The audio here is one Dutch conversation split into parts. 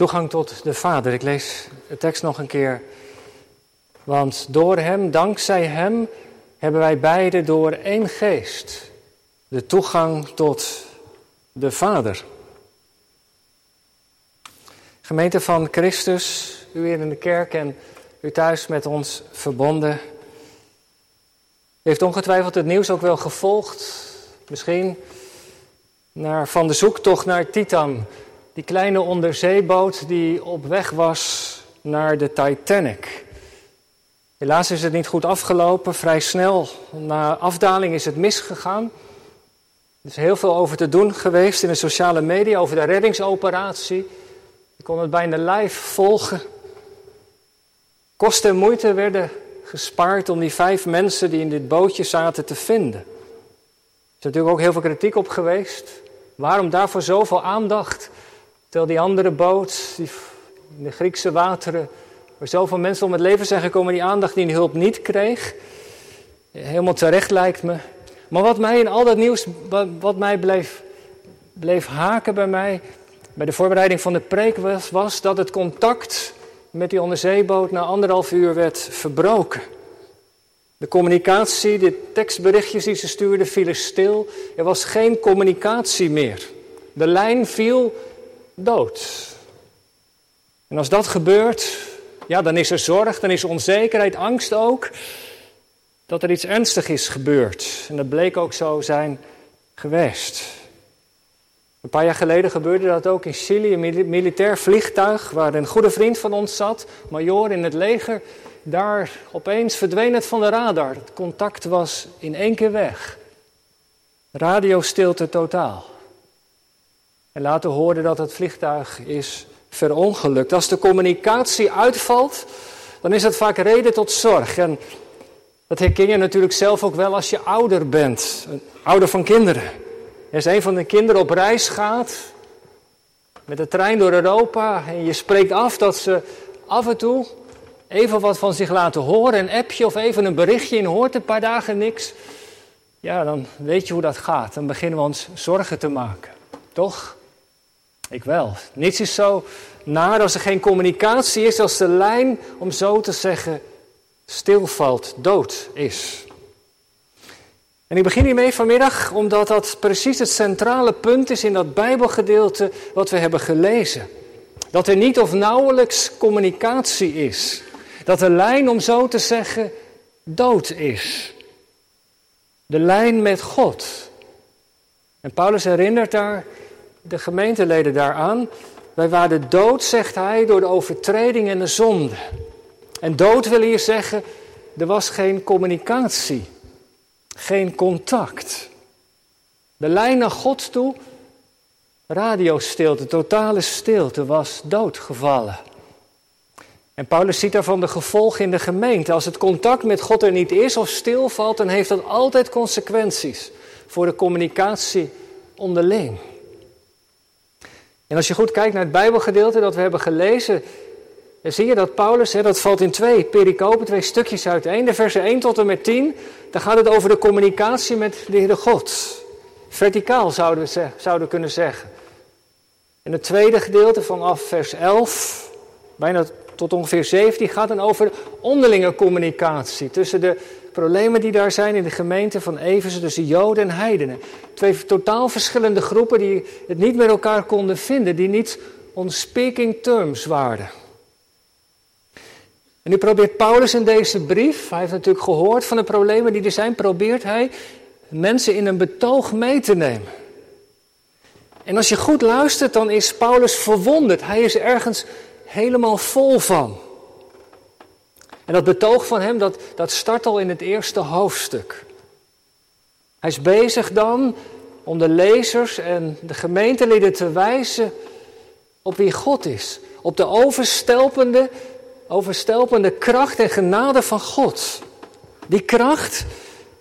Toegang tot de Vader. Ik lees de tekst nog een keer. Want door Hem, dankzij Hem, hebben wij beiden door één geest de toegang tot de Vader. Gemeente van Christus, u hier in de kerk en u thuis met ons verbonden. Heeft ongetwijfeld het nieuws ook wel gevolgd. Misschien naar, van de zoektocht naar Titan. Die kleine onderzeeboot die op weg was naar de Titanic. Helaas is het niet goed afgelopen. Vrij snel na afdaling is het misgegaan. Er is heel veel over te doen geweest in de sociale media over de reddingsoperatie. Je kon het bijna live volgen. Kosten en moeite werden gespaard om die vijf mensen die in dit bootje zaten te vinden. Er is natuurlijk ook heel veel kritiek op geweest. Waarom daarvoor zoveel aandacht? Terwijl die andere boot, die in de Griekse wateren, waar zoveel mensen om het leven zijn gekomen, die aandacht die hulp niet kreeg. Helemaal terecht lijkt me. Maar wat mij in al dat nieuws, wat mij bleef, bleef haken bij mij, bij de voorbereiding van de preek was, was dat het contact met die onderzeeboot na anderhalf uur werd verbroken. De communicatie, de tekstberichtjes die ze stuurden, vielen stil. Er was geen communicatie meer. De lijn viel dood. En als dat gebeurt, ja, dan is er zorg, dan is er onzekerheid, angst ook dat er iets ernstigs is gebeurd. En dat bleek ook zo zijn geweest. Een paar jaar geleden gebeurde dat ook in Chili, een militair vliegtuig waar een goede vriend van ons zat, major in het leger. Daar opeens verdween het van de radar. Het contact was in één keer weg. Radiostilte totaal. En laten horen dat het vliegtuig is verongelukt. Als de communicatie uitvalt, dan is dat vaak reden tot zorg. En dat herken je natuurlijk zelf ook wel als je ouder bent, een ouder van kinderen. Als een van de kinderen op reis gaat, met de trein door Europa, en je spreekt af dat ze af en toe even wat van zich laten horen, een appje of even een berichtje en hoort een paar dagen niks. Ja, dan weet je hoe dat gaat. Dan beginnen we ons zorgen te maken. Toch? Ik wel. Niets is zo naar als er geen communicatie is, als de lijn, om zo te zeggen, stilvalt, dood is. En ik begin hiermee vanmiddag omdat dat precies het centrale punt is in dat Bijbelgedeelte wat we hebben gelezen. Dat er niet of nauwelijks communicatie is. Dat de lijn, om zo te zeggen, dood is. De lijn met God. En Paulus herinnert daar de gemeenteleden daaraan. Wij waren dood, zegt hij, door de overtreding en de zonde. En dood wil hier zeggen, er was geen communicatie, geen contact. De lijn naar God toe, radiostilte, totale stilte, was doodgevallen. En Paulus ziet daarvan de gevolgen in de gemeente. Als het contact met God er niet is of stilvalt, dan heeft dat altijd consequenties voor de communicatie onderling. En als je goed kijkt naar het Bijbelgedeelte dat we hebben gelezen, dan zie je dat Paulus, hè, dat valt in twee pericopen, twee stukjes uiteen. De versen 1 tot en met 10, dan gaat het over de communicatie met de Heere God. Verticaal zouden we, zouden kunnen zeggen. En het tweede gedeelte vanaf vers 11, bijna tot ongeveer 17, gaat dan over onderlinge communicatie tussen de problemen die daar zijn in de gemeente van Efeze tussen Joden en Heidenen. Twee totaal verschillende groepen die het niet met elkaar konden vinden, die niet on speaking terms waren. En nu probeert Paulus in deze brief, hij heeft natuurlijk gehoord van de problemen die er zijn, probeert hij mensen in een betoog mee te nemen. En als je goed luistert, dan is Paulus verwonderd. Hij is ergens helemaal vol van. En dat betoog van hem, dat, dat start al in het eerste hoofdstuk. Hij is bezig dan om de lezers en de gemeenteleden te wijzen op wie God is. Op de overstelpende, overstelpende kracht en genade van God. Die kracht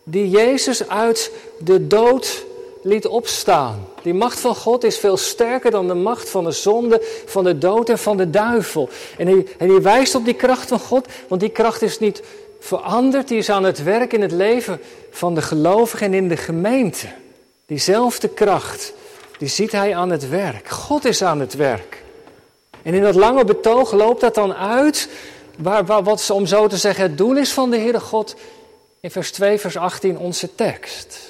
die Jezus uit de dood liet opstaan. Die macht van God is veel sterker dan de macht van de zonde, van de dood en van de duivel. En hij, hij wijst op die kracht van God, want die kracht is niet veranderd, die is aan het werk in het leven van de gelovigen en in de gemeente. Diezelfde kracht, die ziet hij aan het werk. God is aan het werk. En in dat lange betoog loopt dat dan uit, waar, waar, wat om zo te zeggen het doel is van de Heere God, in vers 2, vers 18 onze tekst.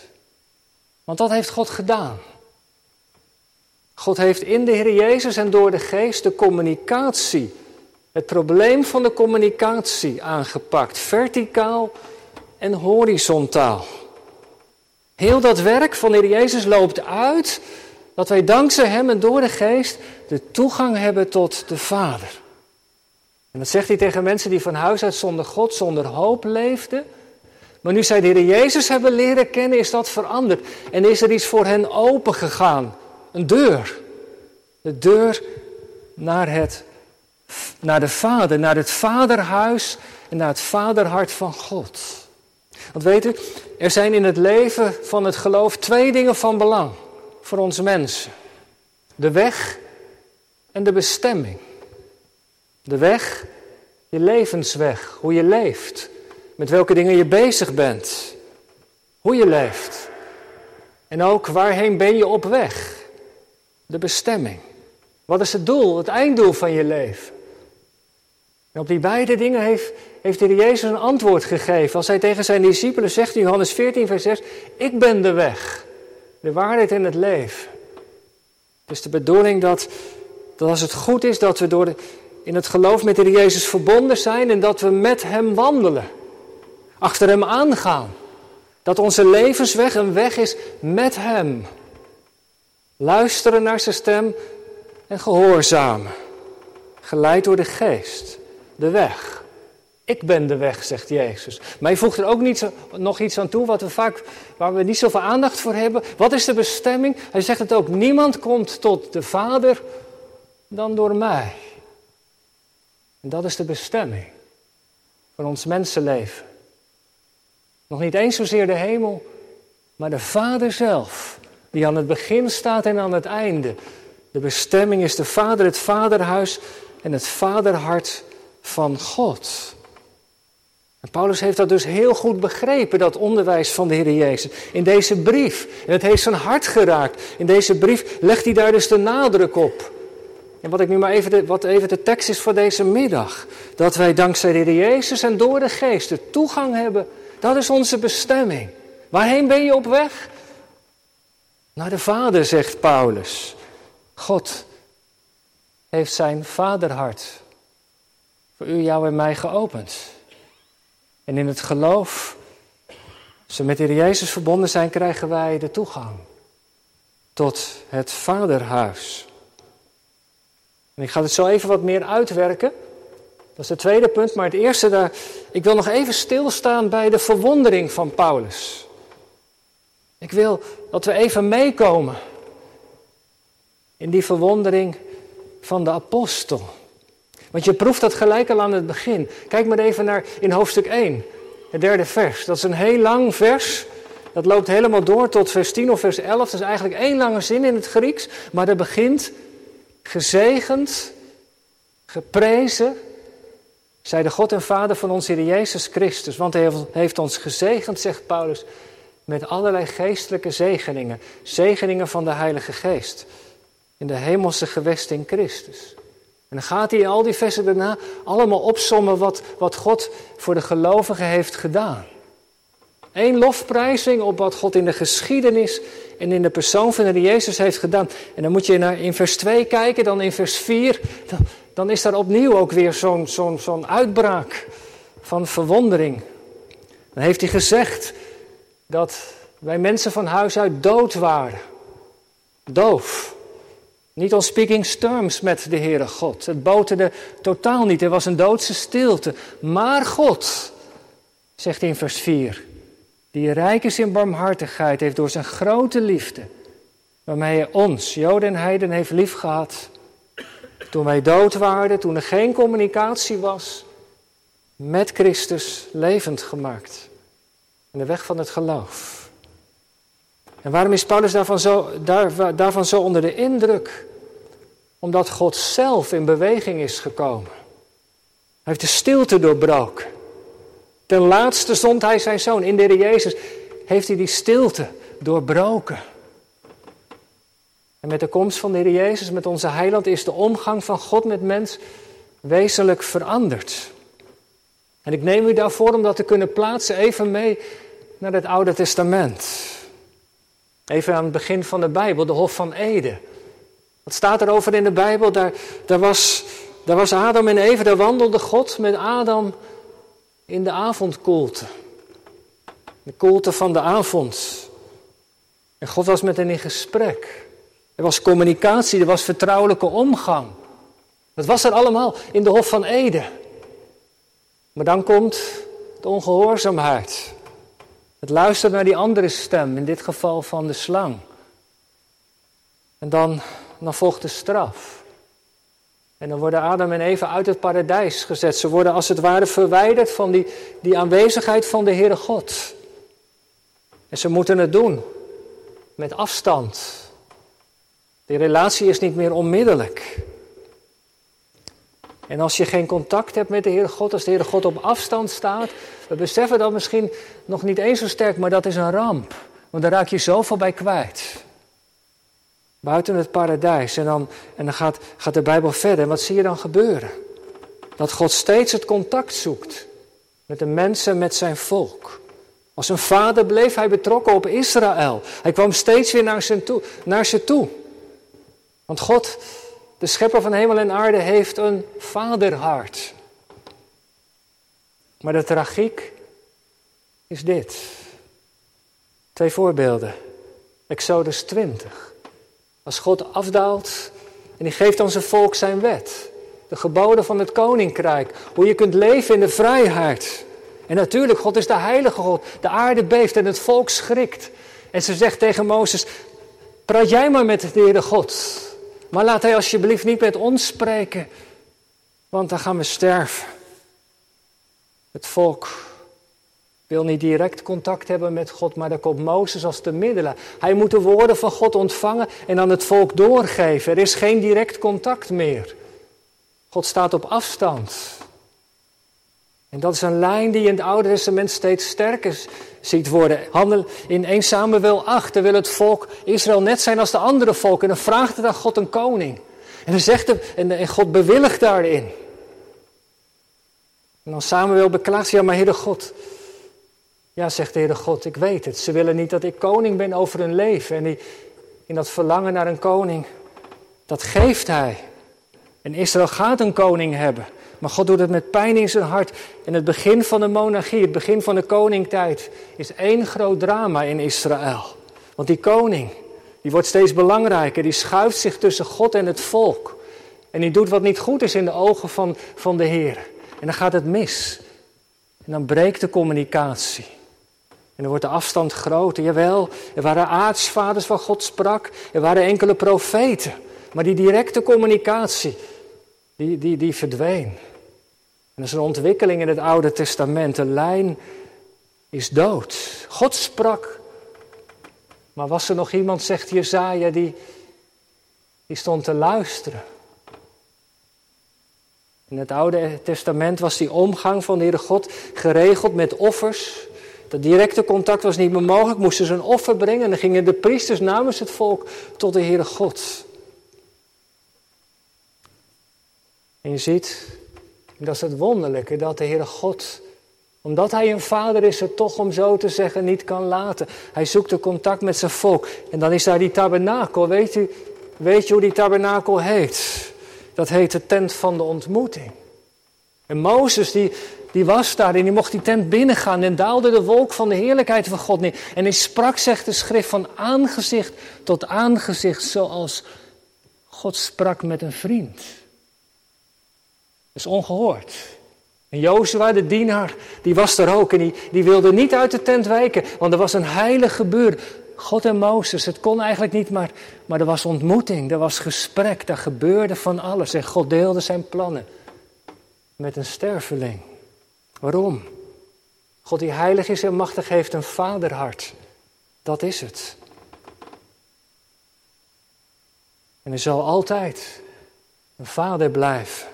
Want dat heeft God gedaan. God heeft in de Heer Jezus en door de Geest de communicatie, het probleem van de communicatie aangepakt, verticaal en horizontaal. Heel dat werk van de Heer Jezus loopt uit dat wij dankzij Hem en door de Geest de toegang hebben tot de Vader. En dat zegt hij tegen mensen die van huis uit zonder God, zonder hoop leefden. Maar nu zij de Heer Jezus hebben leren kennen, is dat veranderd. En is er iets voor hen open gegaan. Een deur. De deur naar, het, naar de Vader, naar het Vaderhuis en naar het Vaderhart van God. Want weet u, er zijn in het leven van het geloof twee dingen van belang voor ons mensen. De weg en de bestemming. De weg, je levensweg, hoe je leeft, met welke dingen je bezig bent, hoe je leeft. En ook waarheen ben je op weg? De bestemming. Wat is het doel, het einddoel van je leven? En op die beide dingen heeft, heeft de Heer Jezus een antwoord gegeven. Als hij tegen zijn discipelen zegt in Johannes 14, vers 6: Ik ben de weg, de waarheid en het leven. Het is de bedoeling dat, dat als het goed is dat we door in het geloof met de Heer Jezus verbonden zijn en dat we met Hem wandelen, achter Hem aangaan. Dat onze levensweg een weg is met Hem. Luisteren naar Zijn stem en gehoorzamen. Geleid door de Geest, de weg. Ik ben de weg, zegt Jezus. Maar hij voegt er ook niet nog iets aan toe wat we vaak, waar we niet zoveel aandacht voor hebben. Wat is de bestemming? Hij zegt het ook, niemand komt tot de Vader dan door mij. En dat is de bestemming van ons mensenleven. Nog niet eens zozeer de hemel, maar de Vader zelf, die aan het begin staat en aan het einde. De bestemming is de Vader, het Vaderhuis en het Vaderhart van God. En Paulus heeft dat dus heel goed begrepen, dat onderwijs van de Heer Jezus, in deze brief. En het heeft zijn hart geraakt. In deze brief legt hij daar dus de nadruk op. En wat ik nu maar even de, wat even de tekst is voor deze middag. Dat wij dankzij de Heer Jezus en door de Geest de toegang hebben. Dat is onze bestemming. Waarheen ben je op weg? Naar de Vader, zegt Paulus. God heeft zijn vaderhart voor u, jou en mij geopend. En in het geloof, als we met de Heer Jezus verbonden zijn, krijgen wij de toegang tot het Vaderhuis. En ik ga het zo even wat meer uitwerken. Dat is het tweede punt, maar het eerste, daar, ik wil nog even stilstaan bij de verwondering van Paulus. Ik wil dat we even meekomen in die verwondering van de apostel. Want je proeft dat gelijk al aan het begin. Kijk maar even naar in hoofdstuk 1, het derde vers. Dat is een heel lang vers. Dat loopt helemaal door tot vers 10 of vers 11. Dat is eigenlijk één lange zin in het Grieks. Maar dat begint gezegend, geprezen, zij de God en Vader van onze Heer Jezus Christus. Want hij heeft ons gezegend, zegt Paulus, met allerlei geestelijke zegeningen. Zegeningen van de Heilige Geest. In de hemelse gewest in Christus. En dan gaat hij in al die versen daarna allemaal opsommen wat, wat God voor de gelovigen heeft gedaan. Eén lofprijzing op wat God in de geschiedenis en in de persoon van de Jezus heeft gedaan. En dan moet je naar, in vers 2 kijken, dan in vers 4. Dan, dan is daar opnieuw ook weer zo'n uitbraak van verwondering. Dan heeft hij gezegd dat wij mensen van huis uit dood waren. Doof. Niet on speaking terms met de Heere God. Het boterde totaal niet. Er was een doodse stilte. Maar God, zegt in vers 4, die rijk is in barmhartigheid, heeft door zijn grote liefde, waarmee hij ons, Joden en Heiden, heeft liefgehad, toen wij dood waren, toen er geen communicatie was, met Christus levend gemaakt. In de weg van het geloof. En waarom is Paulus daarvan zo, daar, daarvan zo onder de indruk? Omdat God zelf in beweging is gekomen. Hij heeft de stilte doorbroken. Ten laatste zond hij zijn zoon. In de Jezus heeft hij die stilte doorbroken. En met de komst van de Heer Jezus, met onze heiland, is de omgang van God met mens wezenlijk veranderd. En ik neem u daarvoor om dat te kunnen plaatsen even mee naar het Oude Testament. Even aan het begin van de Bijbel, de Hof van Eden. Wat staat er over in de Bijbel? Daar, daar, was, daar was Adam en Eva, daar wandelde God met Adam in de avondkoelte. De koelte van de avond. En God was met hen in gesprek. Er was communicatie, er was vertrouwelijke omgang. Dat was er allemaal in de Hof van Eden. Maar dan komt de ongehoorzaamheid. Het luisteren naar die andere stem, in dit geval van de slang. En dan, dan volgt de straf. En dan worden Adam en Eva uit het paradijs gezet. Ze worden als het ware verwijderd van die, die aanwezigheid van de Heere God. En ze moeten het doen met afstand. Die relatie is niet meer onmiddellijk. En als je geen contact hebt met de Heere God, als de Heere God op afstand staat, we beseffen dat misschien nog niet eens zo sterk, maar dat is een ramp. Want daar raak je zoveel bij kwijt. Buiten het paradijs. En dan, en dan gaat, gaat de Bijbel verder. En wat zie je dan gebeuren? Dat God steeds het contact zoekt met de mensen, met zijn volk. Als een vader bleef hij betrokken op Israël. Hij kwam steeds weer naar ze toe. Naar ze toe. Want God, de schepper van hemel en aarde, heeft een vaderhart. Maar de tragiek is dit. Twee voorbeelden. Exodus 20. Als God afdaalt en hij geeft aan zijn volk zijn wet. De geboden van het koninkrijk. Hoe je kunt leven in de vrijheid. En natuurlijk, God is de heilige God. De aarde beeft en het volk schrikt. En ze zegt tegen Mozes, praat jij maar met de Heere God. Maar laat hij alsjeblieft niet met ons spreken, want dan gaan we sterven. Het volk wil niet direct contact hebben met God, maar dan komt Mozes als de middelaar. Hij moet de woorden van God ontvangen en aan het volk doorgeven. Er is geen direct contact meer. God staat op afstand. En dat is een lijn die in het Oude Testament steeds sterker ziet worden. Handel in 1 Samuel 8, dan wil het volk Israël net zijn als de andere volken. En dan vraagt het aan God een koning. En dan zegt het, en God bewilligt daarin. En dan Samuel beklaagt, ja maar Heere God. Ja, zegt de Heere God, ik weet het. Ze willen niet dat ik koning ben over hun leven. En in dat verlangen naar een koning, dat geeft hij. En Israël gaat een koning hebben. Maar God doet het met pijn in zijn hart. En het begin van de monarchie, het begin van de koningtijd, is één groot drama in Israël. Want die koning, die wordt steeds belangrijker. Die schuift zich tussen God en het volk. En die doet wat niet goed is in de ogen van, van de Heer. En dan gaat het mis. En dan breekt de communicatie. En dan wordt de afstand groter. Jawel, er waren aartsvaders waar God sprak. Er waren enkele profeten. Maar die directe communicatie, die, die, die verdween. Dat is een ontwikkeling in het Oude Testament. De lijn is dood. God sprak. Maar was er nog iemand, zegt Jezaja, die, die stond te luisteren? In het Oude Testament was die omgang van de Heere God geregeld met offers. Dat directe contact was niet meer mogelijk, moesten ze een offer brengen en dan gingen de priesters namens het volk tot de Heere God. En je ziet, dat is het wonderlijke, dat de Heere God, omdat Hij een vader is, het toch om zo te zeggen niet kan laten. Hij zoekt de contact met zijn volk. En dan is daar die tabernakel. Weet u, weet je hoe die tabernakel heet? Dat heet de tent van de ontmoeting. En Mozes die, die was daar en die mocht die tent binnengaan en daalde de wolk van de heerlijkheid van God neer. En hij sprak, zegt de schrift, van aangezicht tot aangezicht zoals God sprak met een vriend is ongehoord. En Jozua, de dienaar, die was er ook en die, die wilde niet uit de tent wijken, want er was een heilig gebeur. God en Mozes, het kon eigenlijk niet, maar, maar er was ontmoeting, er was gesprek, daar gebeurde van alles. En God deelde zijn plannen met een sterveling. Waarom? God die heilig is en machtig heeft een vaderhart. Dat is het. En er zal altijd een vader blijven.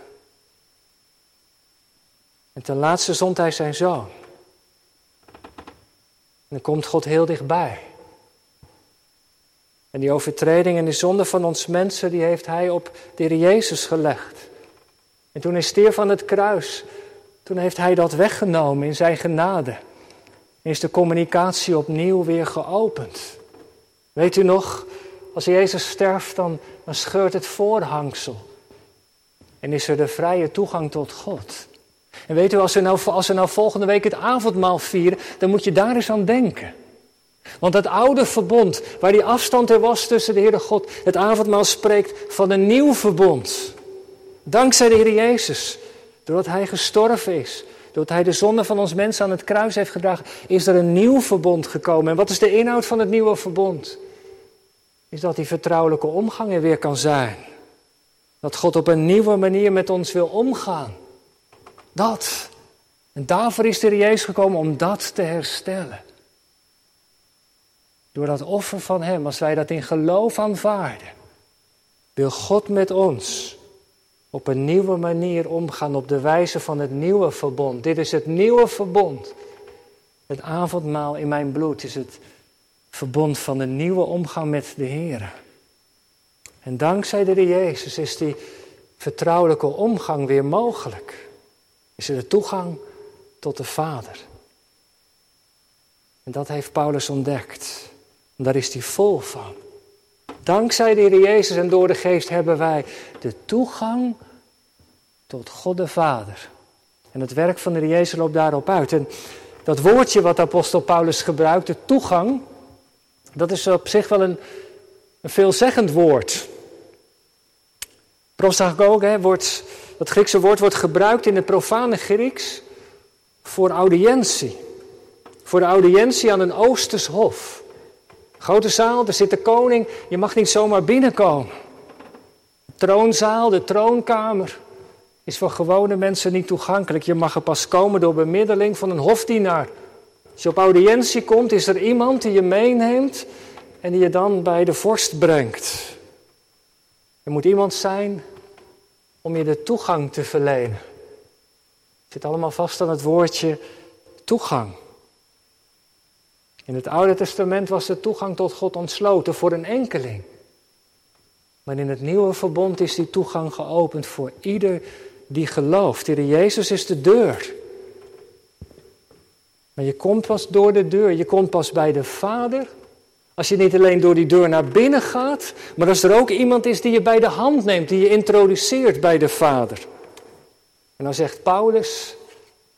En ten laatste zond hij zijn zoon. En dan komt God heel dichtbij. En die overtreding en de zonde van ons mensen, die heeft hij op de Heer Jezus gelegd. En toen hij stierf van het kruis, toen heeft hij dat weggenomen in zijn genade. En is de communicatie opnieuw weer geopend. Weet u nog, als Jezus sterft, dan, dan scheurt het voorhangsel. En is er de vrije toegang tot God. En weet u, als we, nou, als nou volgende week het avondmaal vieren, dan moet je daar eens aan denken. Want het oude verbond, waar die afstand er was tussen de Heere God, het avondmaal spreekt van een nieuw verbond. Dankzij de Heer Jezus, doordat Hij gestorven is, doordat Hij de zonde van ons mensen aan het kruis heeft gedragen, is er een nieuw verbond gekomen. En wat is de inhoud van het nieuwe verbond? Is dat die vertrouwelijke omgang er weer kan zijn. Dat God op een nieuwe manier met ons wil omgaan. Dat. En daarvoor is de Heer Jezus gekomen om dat te herstellen. Door dat offer van Hem, als wij dat in geloof aanvaarden, wil God met ons op een nieuwe manier omgaan, op de wijze van het nieuwe verbond. Dit is het nieuwe verbond. Het avondmaal in mijn bloed is het verbond van de nieuwe omgang met de Heer. En dankzij de Heer Jezus is die vertrouwelijke omgang weer mogelijk. Is er de toegang tot de Vader. En dat heeft Paulus ontdekt. Daar is hij vol van. Dankzij de Heer Jezus en door de Geest hebben wij de toegang tot God de Vader. En het werk van de Heer Jezus loopt daarop uit. En dat woordje wat apostel Paulus gebruikt, de toegang, dat is op zich wel een, een veelzeggend woord. Prostagoge wordt, dat Griekse woord wordt gebruikt in het profane Grieks voor audiëntie. Voor de audiëntie aan een Oosters hof. Grote zaal, er zit de koning, je mag niet zomaar binnenkomen. troonzaal, de troonkamer, is voor gewone mensen niet toegankelijk. Je mag er pas komen door bemiddeling van een hofdienaar. Als je op audiëntie komt, is er iemand die je meeneemt en die je dan bij de vorst brengt. Er moet iemand zijn om je de toegang te verlenen. Het zit allemaal vast aan het woordje toegang. In het Oude Testament was de toegang tot God ontsloten voor een enkeling. Maar in het Nieuwe Verbond is die toegang geopend voor ieder die gelooft. De Jezus is de deur. Maar je komt pas door de deur, je komt pas bij de Vader. Als je niet alleen door die deur naar binnen gaat, maar als er ook iemand is die je bij de hand neemt, die je introduceert bij de Vader. En dan zegt Paulus,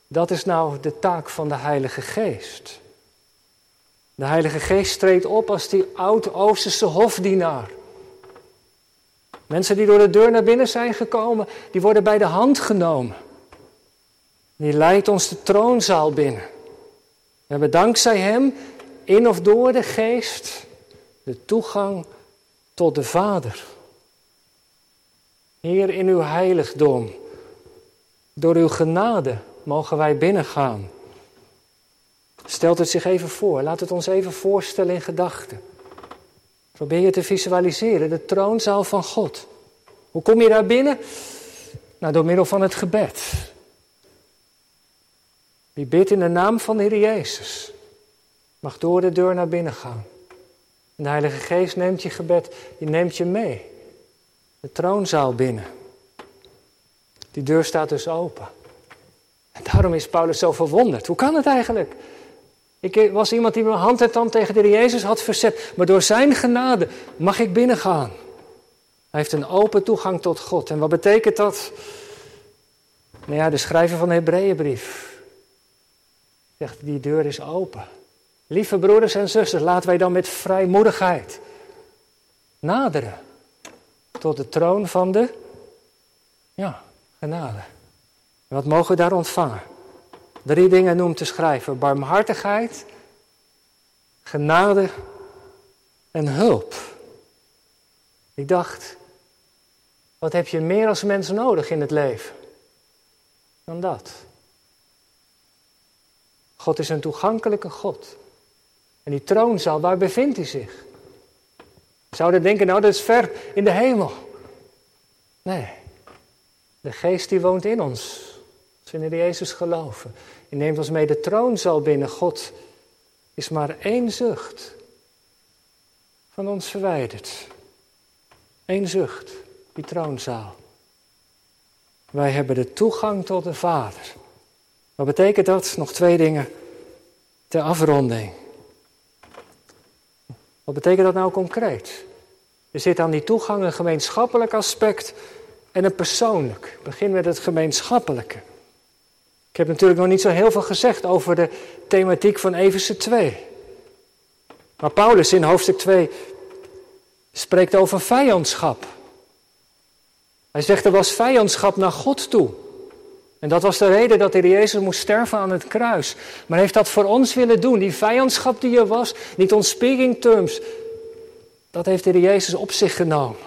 dat is nou de taak van de Heilige Geest. De Heilige Geest treedt op als die oud-Oosterse hofdienaar. Mensen die door de deur naar binnen zijn gekomen, die worden bij de hand genomen. Die leidt ons de troonzaal binnen. We hebben dankzij Hem, in of door de Geest, de toegang tot de Vader. Hier in uw heiligdom, door uw genade mogen wij binnengaan. Stelt het zich even voor, laat het ons even voorstellen in gedachten. Probeer je te visualiseren, de troonzaal van God. Hoe kom je daar binnen? Nou, door middel van het gebed. Wie bidt in de naam van de Heer Jezus, mag door de deur naar binnen gaan. En de Heilige Geest neemt je gebed, die neemt je mee. De troonzaal binnen. Die deur staat dus open. En daarom is Paulus zo verwonderd. Hoe kan het eigenlijk? Ik was iemand die mijn hand en tand tegen de Jezus had verzet. Maar door zijn genade mag ik binnengaan. Hij heeft een open toegang tot God. En wat betekent dat? Nou ja, de schrijver van de Hebreeënbrief zegt, die deur is open. Lieve broeders en zusters, laten wij dan met vrijmoedigheid naderen tot de troon van de ja, genade. En wat mogen we daar ontvangen? Drie dingen noemt de schrijver: barmhartigheid, genade en hulp. Ik dacht, wat heb je meer als mens nodig in het leven dan dat? God is een toegankelijke God. En die troonzaal, waar bevindt hij zich? Zouden denken, nou dat is ver in de hemel. Nee, de geest die woont in ons. Als we in Jezus geloven. Je neemt ons mee de troonzaal binnen. God is maar één zucht. van ons verwijderd. Eén zucht, die troonzaal. Wij hebben de toegang tot de Vader. Wat betekent dat? Nog twee dingen ter afronding. Wat betekent dat nou concreet? Er zit aan die toegang een gemeenschappelijk aspect en een persoonlijk. Begin met het gemeenschappelijke. Ik heb natuurlijk nog niet zo heel veel gezegd over de thematiek van Efeze 2. Maar Paulus in hoofdstuk 2 spreekt over vijandschap. Hij zegt er was vijandschap naar God toe. En dat was de reden dat de Jezus moest sterven aan het kruis. Maar heeft dat voor ons willen doen. Die vijandschap die er was, niet on speaking terms, dat heeft de Jezus op zich genomen.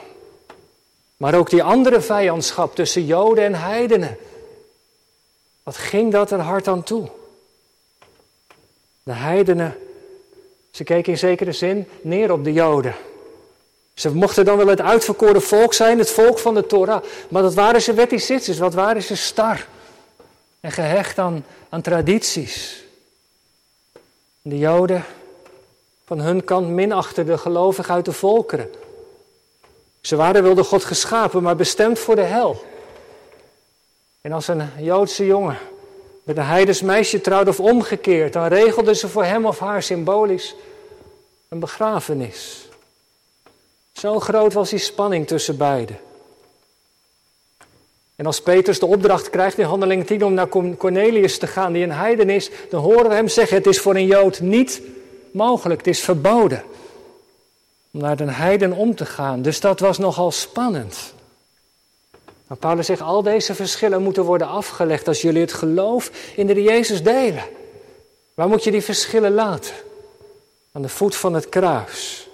Maar ook die andere vijandschap tussen Joden en heidenen. Wat ging dat er hard aan toe? De heidenen, ze keken in zekere zin neer op de Joden. Ze mochten dan wel het uitverkoren volk zijn, het volk van de Torah, maar dat waren ze wetticitsers, wat waren ze star en gehecht aan, aan tradities. De Joden van hun kant minachten de gelovigen uit de volkeren. Ze waren wel door God geschapen, maar bestemd voor de hel. En als een Joodse jongen met een heidens meisje trouwde of omgekeerd, dan regelden ze voor hem of haar symbolisch een begrafenis. Zo groot was die spanning tussen beiden. En als Petrus de opdracht krijgt in handeling 10 om naar Cornelius te gaan, die een heiden is, dan horen we hem zeggen: Het is voor een Jood niet mogelijk, het is verboden om naar een heiden om te gaan. Dus dat was nogal spannend. Maar Paulus zegt: Al deze verschillen moeten worden afgelegd als jullie het geloof in de Jezus delen. Waar moet je die verschillen laten? Aan de voet van het kruis.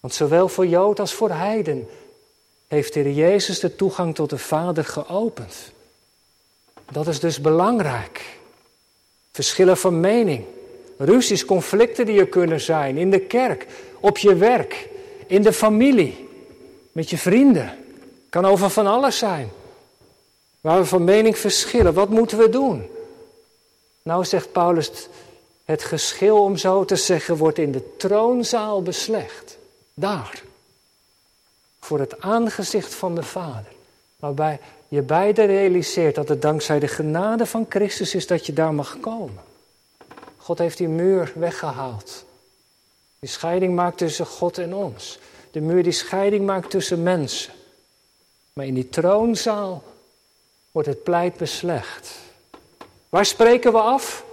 Want zowel voor Jood als voor heiden heeft de Jezus de toegang tot de Vader geopend. Dat is dus belangrijk. Verschillen van mening, ruzies, conflicten die er kunnen zijn in de kerk, op je werk, in de familie, met je vrienden. Kan over van alles zijn. Waar we van mening verschillen, wat moeten we doen? Nou zegt Paulus, het geschil om zo te zeggen wordt in de troonzaal beslecht. Daar voor het aangezicht van de Vader. Waarbij je beide realiseert dat het dankzij de genade van Christus is dat je daar mag komen. God heeft die muur weggehaald. Die scheiding maakt tussen God en ons. De muur die scheiding maakt tussen mensen. Maar in die troonzaal wordt het pleit beslecht. Waar spreken we af?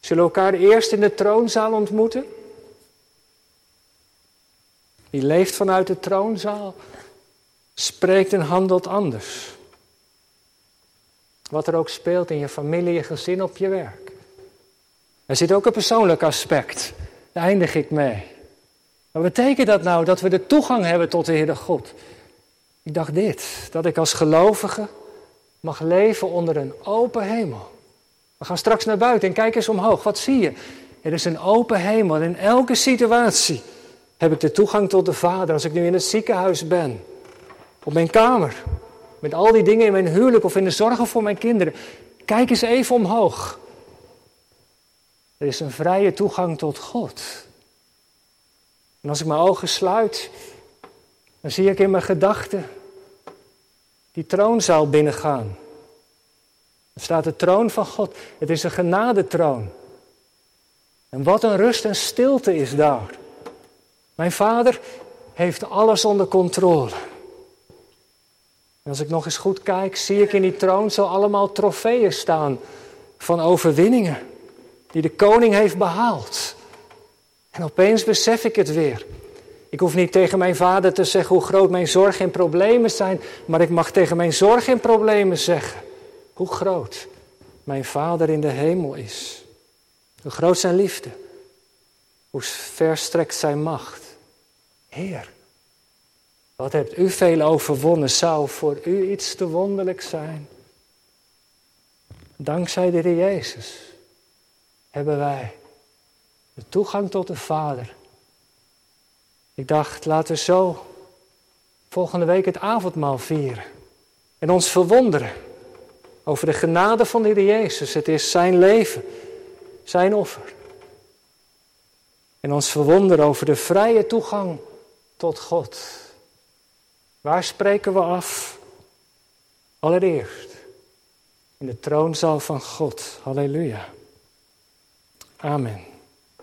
Zullen we elkaar eerst in de troonzaal ontmoeten? Die leeft vanuit de troonzaal, spreekt en handelt anders. Wat er ook speelt in je familie, je gezin, op je werk. Er zit ook een persoonlijk aspect. Daar eindig ik mee. Wat betekent dat nou, dat we de toegang hebben tot de Heere God? Ik dacht dit, dat ik als gelovige mag leven onder een open hemel. We gaan straks naar buiten en kijk eens omhoog. Wat zie je? Er is een open hemel in elke situatie heb ik de toegang tot de Vader als ik nu in het ziekenhuis ben. Op mijn kamer. Met al die dingen in mijn huwelijk of in de zorgen voor mijn kinderen. Kijk eens even omhoog. Er is een vrije toegang tot God. En als ik mijn ogen sluit, dan zie ik in mijn gedachten die troonzaal binnengaan. Er staat de troon van God. Het is een genadetroon. En wat een rust en stilte is daar. Mijn vader heeft alles onder controle. En als ik nog eens goed kijk, zie ik in die troon zo allemaal trofeeën staan van overwinningen die de koning heeft behaald. En opeens besef ik het weer. Ik hoef niet tegen mijn vader te zeggen hoe groot mijn zorgen en problemen zijn, maar ik mag tegen mijn zorgen en problemen zeggen hoe groot mijn vader in de hemel is. Hoe groot zijn liefde, hoe ver strekt zijn macht. Heer, wat hebt u veel overwonnen? Zou voor u iets te wonderlijk zijn? Dankzij de Heer Jezus hebben wij de toegang tot de Vader. Ik dacht, laten we zo volgende week het avondmaal vieren. En ons verwonderen over de genade van de Heer Jezus. Het is zijn leven, zijn offer. En ons verwonderen over de vrije toegang tot God. Waar spreken we af? Allereerst in de troonzaal van God. Halleluja. Amen.